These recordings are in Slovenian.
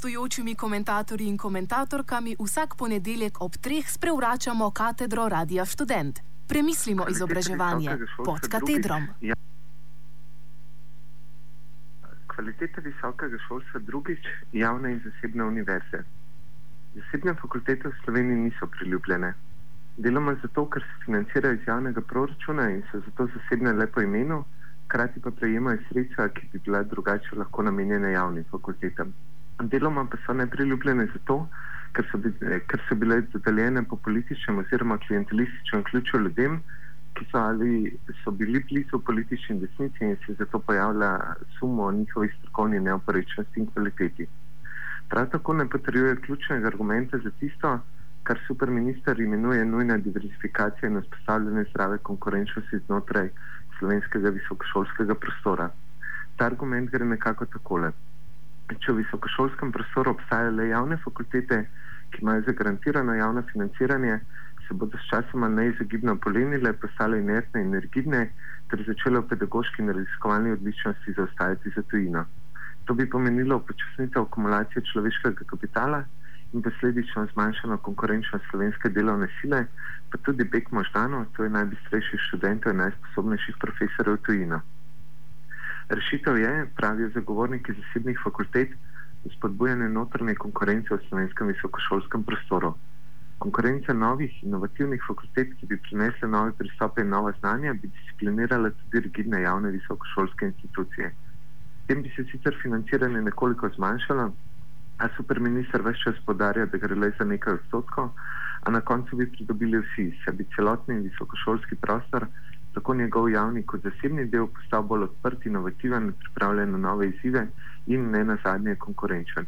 gostujočimi komentatorji in komentatorkami vsak ponedeljek ob treh sprevračamo katedro Radia Student. Premislimo izobraževanje pod katedrom. Ja. Kvaliteta visokega šolstva drugič, javne in zasebne univerze. Zasebne fakultete v Sloveniji niso priljubljene. Deloma zato, ker se financirajo iz javnega proračuna in so zato zasebne le po imenu, hkrati pa prejemajo sredstva, ki bi bila drugače lahko namenjena javnim fakultetam. Deloma pa so nepriljubljene zato, ker so, bile, ker so bile dodeljene po političnem oziroma klientelističnem ključu ljudem, ki so ali so bili blizu politični desnici in se zato pojavlja sumo o njihovi strokovni neoporečnosti in kvaliteti. Prav tako ne potrjuje ključnega argumenta za tisto, kar superminister imenuje nujna diversifikacija in vzpostavljanje zdrave konkurenčnosti znotraj slovenskega visokošolskega prostora. Ta argument gre nekako takole. Če v visokošolskem prostoru obstajajo le javne fakultete, ki imajo zagarantirano javno financiranje, se bodo s časoma neizogibno polenile, postale inertne in rigidne, ter začele v pedagoški in raziskovalni odličnosti zaostajati za tujino. To bi pomenilo upočasnitev akumulacije človeškega kapitala in posledično zmanjšano konkurenčnost slovenske delovne sile, pa tudi beg možganov, to je najbistrejših študentov in najsposobnejših profesorjev tujino. Rešitev je, pravijo zagovorniki zasebnih fakultet, spodbujanje notrne konkurence v slovenskem visokošolskem prostoru. Konkurenca novih inovativnih fakultet, ki bi prinesle nove pristope in nova znanja, bi disciplinirala tudi rigidne javne visokošolske institucije. Tem bi se sicer financiranje nekoliko zmanjšalo, a superminister več čas podarja, da gre le za nekaj odstotkov, a na koncu bi pridobili vsi, se bi celotni visokošolski prostor, tako njegov javni kot zasebni del, postal bolj odprt, inovativen, pripravljen na nove izzive in ne na zadnje konkurenčen.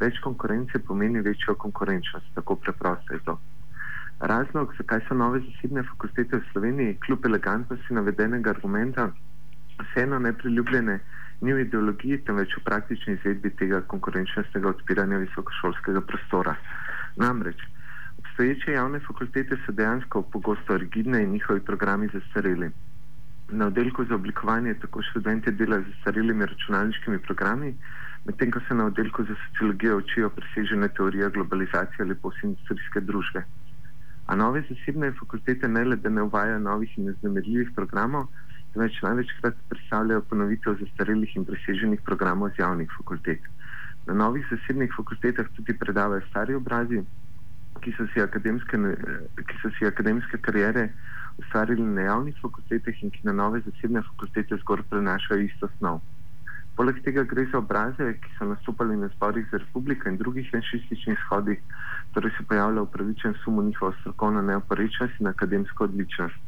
Več konkurence pomeni večjo konkurenčnost, tako preprosto je to. Razlog, zakaj so nove zasebne fakultete v Sloveniji, kljub elegantnosti navedenega argumenta, vseeno nepriljubljene, ni v ideologiji, temveč v praktični izvedbi tega konkurenčnostnega odpiranja visokošolskega prostora. Namreč, obstoječe javne fakultete so dejansko pogosto rigidne in njihovi programi zastareli. Na oddelku za oblikovanje tako študente delajo z zastarelimi računalniškimi programi, medtem ko se na oddelku za sociologijo učijo presežene teorije globalizacije ali postindustrijske družbe. A nove zasebne fakultete ne le, da ne uvajajo novih in neznemirljivih programov, temveč največkrat predstavljajo ponovitev zastarelih in preseženih programov z javnih fakultet. Na novih zasebnih fakultetah tudi predavajo stari obrazi, ki so si akademske, ki so si akademske karijere ustvarili na javnih fakultetah in ki na nove zasebne fakultete zgor prenašajo isto snov. Poleg tega gre za obraze, ki so nastopali na zborih za republiko in drugih janšističnih shodih, torej se pojavlja upravičen sum o njihovo strokovno neoporečnost in akademsko odličnost.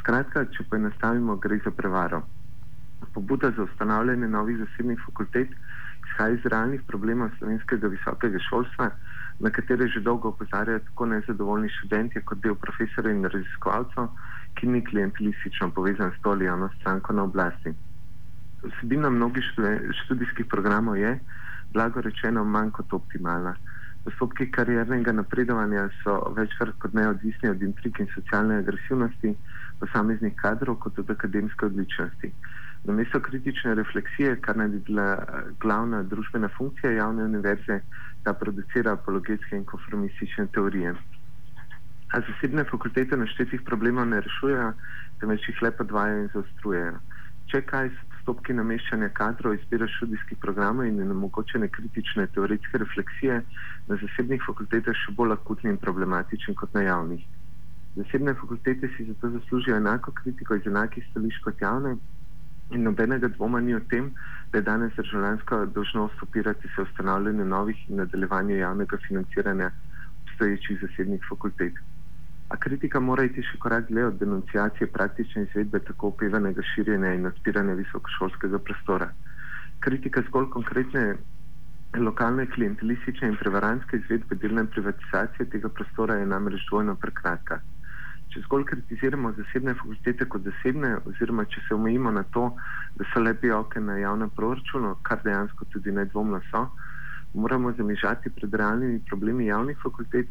Skratka, če poenostavimo, gre za prevaro. Pobuda za ustanavljanje novih zasebnih fakultet izhaja iz realnih problemov slovenskega visokega šolstva, na katere že dolgo opozarjajo tako nezadovoljni študenti, kot del profesorjev in raziskovalcev, ki ni klientelistično povezan s to ali eno stranko na oblasti. Vsebina mnogih študijskih programov je, blago rečeno, manj kot optimalna. Postopki kariernega napredovanja so večkrat kot neodvisni od intrig in socialne agresivnosti posameznih kadrov kot od akademske odličnosti. Namesto kritične refleksije, kar naj bi bila eh, glavna družbena funkcija javne univerze, ta producira apologetske in konformistične teorije. A zasebne fakultete naštetih problemov ne rešujejo, temveč jih le podvajajo in zaostrujejo. Če kaj so postopki nameščanja kadrov, izbira študijskih programov in omogočene kritične teoretske refleksije na zasebnih fakultetah še bolj akutni in problematični kot na javnih. Zasebne fakultete si zato zaslužijo enako kritiko iz enakih stališč kot javne in nobenega dvoma ni o tem, da je danes državljanska dožnost opirati se ustanavljanju novih in nadaljevanju javnega financiranja obstoječih zasebnih fakultet. A kritika mora iti še korak dlje od denunciacije praktične izvedbe tako upevanega širjenja in odpiranja visokošolskega prostora. Kritika zgolj konkretne lokalne klientelistične in prevarantske izvedbe delne privatizacije tega prostora je namreč dvojno prekratka. Če zgolj kritiziramo zasebne fakultete kot zasebne, oziroma če se omejimo na to, da so lepi oke na javnem proračunu, kar dejansko tudi nedvomno so, moramo zamižati pred realnimi problemi javnih fakultet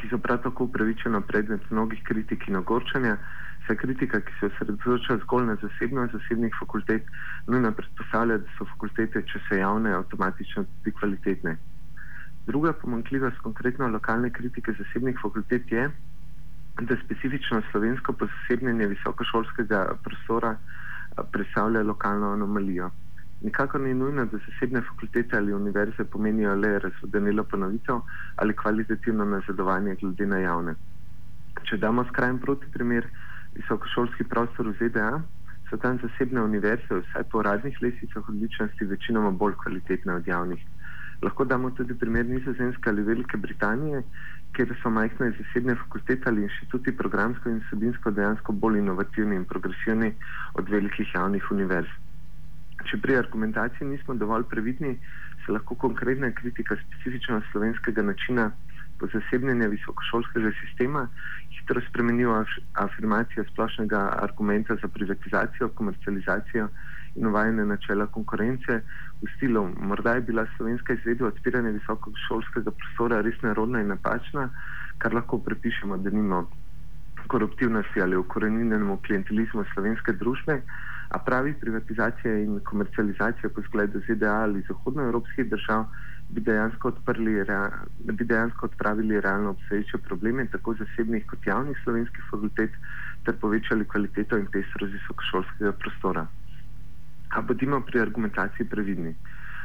ki so prav tako upravičeno predmet mnogih kritik in ogorčanja, Vsa kritika, ki se osredotoča zgolj na zasebnost zasebnih fakultet, nujno predpostavlja, da so fakultete, če so javne, avtomatično tudi kvalitetne. Druga pomankljivost konkretno lokalne kritike zasebnih fakultet je, da specifično slovensko posebnjenje visokošolskega prostora predstavlja lokalno anomalijo. Nikakor ni nujno, da zasebne fakultete ali univerze pomenijo le razvodenilo ponovitev ali kvalitativno nazadovanje glede na javne. Če damo skrajen proti primer, visokošolski prostor v ZDA, so tam zasebne univerze, vsaj po radnih lesicah odličnosti, večinoma bolj kvalitetne od javnih. Lahko damo tudi primer Nizozemske ali Velike Britanije, kjer so majhne zasebne fakultete ali inštituti programsko in vsebinsko dejansko bolj inovativni in progresivni od velikih javnih univerz. Če pri argumentaciji nismo dovolj previdni, se lahko konkretna kritika specifično slovenskega načina zasebnjenja visokošolskega sistema hitro spremeni v afirmacijo splošnega argumenta za privatizacijo, komercializacijo in uvajanje načela konkurence v stilu, morda je bila slovenska izvedba odpiranja visokošolskega prostora res nerodna in napačna, kar lahko prepišemo, da nimo koruptivnosti ali ukorenjenemu klientelizmu slovenske družbe, a pravi privatizacija in komercializacija po zgledu ZDA ali zahodnoevropskih držav bi dejansko, odprli, bi dejansko odpravili realno obstoječe probleme tako zasebnih kot javnih slovenskih fakultet ter povečali kvaliteto in pestrost visokošolskega prostora. A bodimo pri argumentaciji previdni.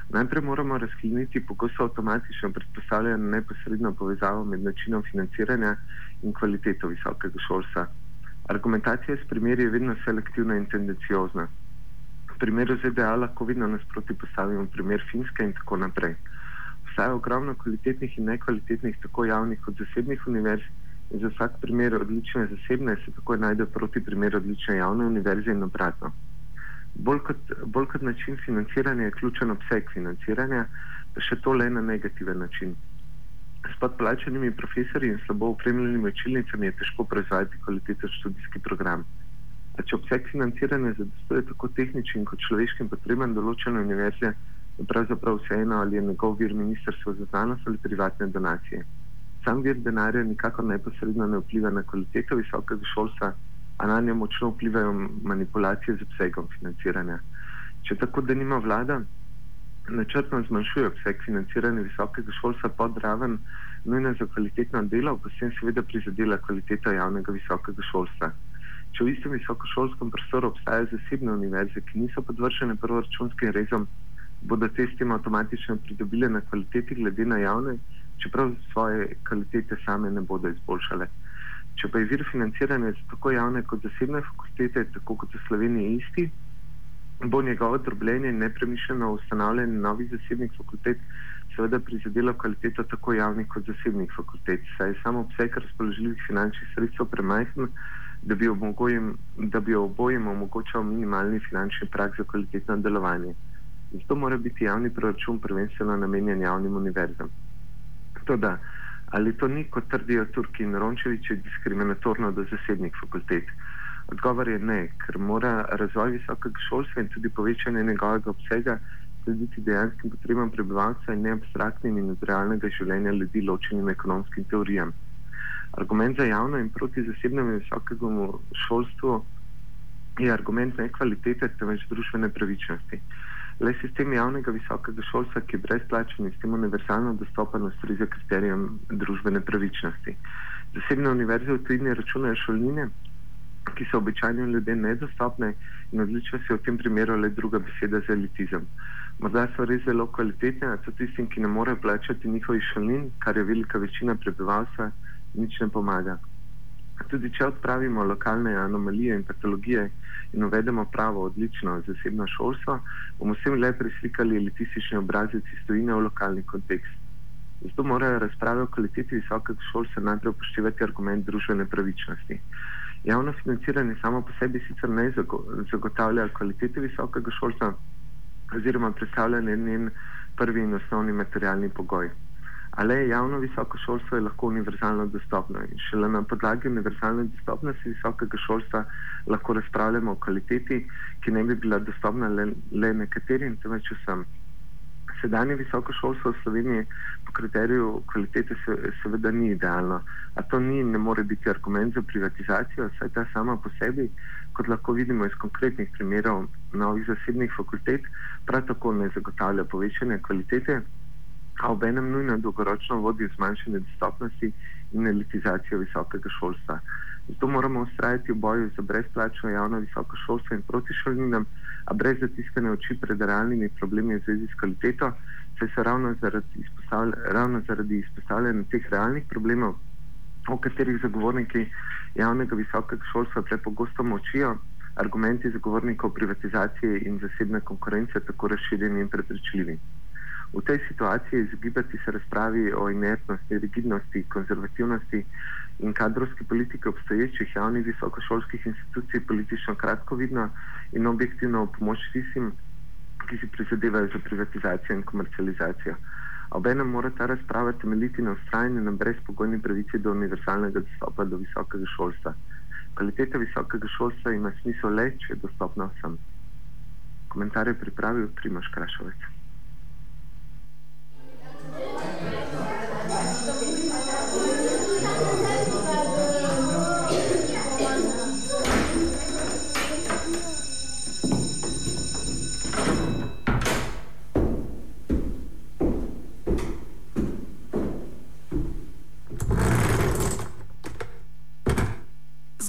Najprej moramo razkliniti pogosto avtomatično predpostavljeno neposredno povezavo med načinom financiranja in kvaliteto visokega šolstva. Argumentacija s primeri je vedno selektivna in tendenciozna. V primeru ZDA lahko vidno nasproti postavimo primer Finske in tako naprej obstaja ogromno kvalitetnih in nekvalitetnih, tako javnih kot zasebnih univerz, in za vsak primer odlične zasebne se takoj najde proti primeru odlične javne univerze in obratno. Bolj kot, bolj kot način financiranja je ključen obseg financiranja, še to le na negativen način. S podplačenimi profesori in slabo upremljenimi učilnicami je težko proizvajati kvaliteten študijski program. A če obseg financiranja zadostuje tako tehničnim kot človeškim potrebam določene univerze, pravzaprav vseeno, ali je njegov vir ministrstvo za znanost ali privatne donacije. Sam vir denarja nikakor neposredno ne vpliva na kvaliteto visokega šolstva, a na njo močno vplivajo manipulacije z obsegom financiranja. Če tako, da nima vlada, načrtno zmanjšuje obseg financiranja visokega šolstva pod raven, nujno za kvalitetno delo, pa s tem seveda prizadela kvaliteto javnega visokega šolstva. Če v istem visokošolskem prostoru obstajajo zasebne univerze, ki niso podvršene proračunskim rezom, bodo te s tem avtomatično pridobile na kvaliteti glede na javne, čeprav svoje kvalitete same ne bodo izboljšale. Če pa je vir financiranja za tako javne kot zasebne fakultete, tako kot v Sloveniji isti, bo njegovo drobljenje in nepremišljeno ustanavljanje novih zasebnih fakultet seveda prizadelo kvaliteto tako javnih kot zasebnih fakultet, saj je samo obseg razpoložljivih finančnih sredstev premajhen, da bi, da bi obojem omogočal minimalni finančni prak za kvalitetno delovanje. Zato mora biti javni proračun prvenstveno namenjen javnim univerzam. Toda, ali to ni, kot trdijo Turki in Rončeviči, diskriminatorno do zasebnih fakultet? Odgovor je ne, ker mora razvoj visokega šolstva in tudi povečanje njegovega obsega slediti dejanskim potrebam prebivalca in ne abstraktnim in od realnega življenja ljudi ločenim ekonomskim teorijam. Argument za javno in proti zasebnemu visokemu šolstvu je argument ne kvalitete, temveč družbene pravičnosti. Le sistem javnega visokega šolstva, ki je brezplačen in s tem univerzalno dostopen, ustreza kriterijem družbene pravičnosti. Zasebne univerze v tujini računajo šolnine, ki so običajnim ljudem nedostopne in odlično se v tem primeru le druga beseda za elitizem. Morda so res zelo kvalitetne, a so tistim, ki ne morejo plačati njihovih šolnin, kar je velika večina prebivalstva, nič ne pomaga. Tudi če odpravimo lokalne anomalije in patologije in uvedemo pravo, odlično zasebno šolstvo, bomo vsem le preslikali elitistični obrazec iz tujine v lokalni kontekst. Zato morajo razprave o kvaliteti visokega šolstva najprej upoštevati argument družbene pravičnosti. Javno financiranje samo po sebi sicer ne zagotavlja kvalitete visokega šolstva oziroma predstavlja njen prvi in osnovni materialni pogoj. Ali javno visoko šolstvo je lahko univerzalno dostopno in šele na podlagi univerzalne dostopnosti visokega šolstva lahko razpravljamo o kvaliteti, ki ne bi bila dostopna le, le nekaterim, temveč vsem. Sedanje visoko šolstvo v Sloveniji po kriteriju kvalitete se, seveda ni idealno, a to ni in ne more biti argument za privatizacijo, saj ta sama po sebi, kot lahko vidimo iz konkretnih primerov novih zasebnih fakultet, prav tako ne zagotavlja povečanja kvalitete, a ob enem nujno dolgoročno vodi v zmanjšanje dostopnosti in elitizacijo visokega šolstva. Zato moramo ustrajati v boju za brezplačno javno visoko šolstvo in proti šolninam, a brez zatiskane oči pred realnimi problemi v zvezi s kvaliteto, saj so ravno zaradi, ravno zaradi izpostavljanja teh realnih problemov, o katerih zagovorniki javnega visokega šolstva prepogosto močijo, argumenti zagovornikov privatizacije in zasebne konkurence tako razširjeni in prepričljivi. V tej situaciji izogibati se razpravi o inertnosti, rigidnosti, konzervativnosti in kadrovski politiki obstoječih javnih visokošolskih institucij politično kratkovidno in objektivno v pomoč tistim, ki si prizadevajo za privatizacijo in komercializacijo. Obenem mora ta razprava temeljiti na ustrajanju na brezpogojni pravici do univerzalnega dostopa do visokega šolstva. Kvaliteta visokega šolstva ima smisel le, če je dostopna vsem. Komentar je pripravil Primoš Krašovec.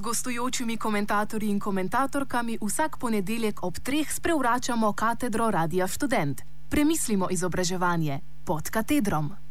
Gostujočimi komentatorji in komentatorkami vsak ponedeljek ob treh sprevračamo katedro Radia Student. Premislimo izobraževanje pod katedrom.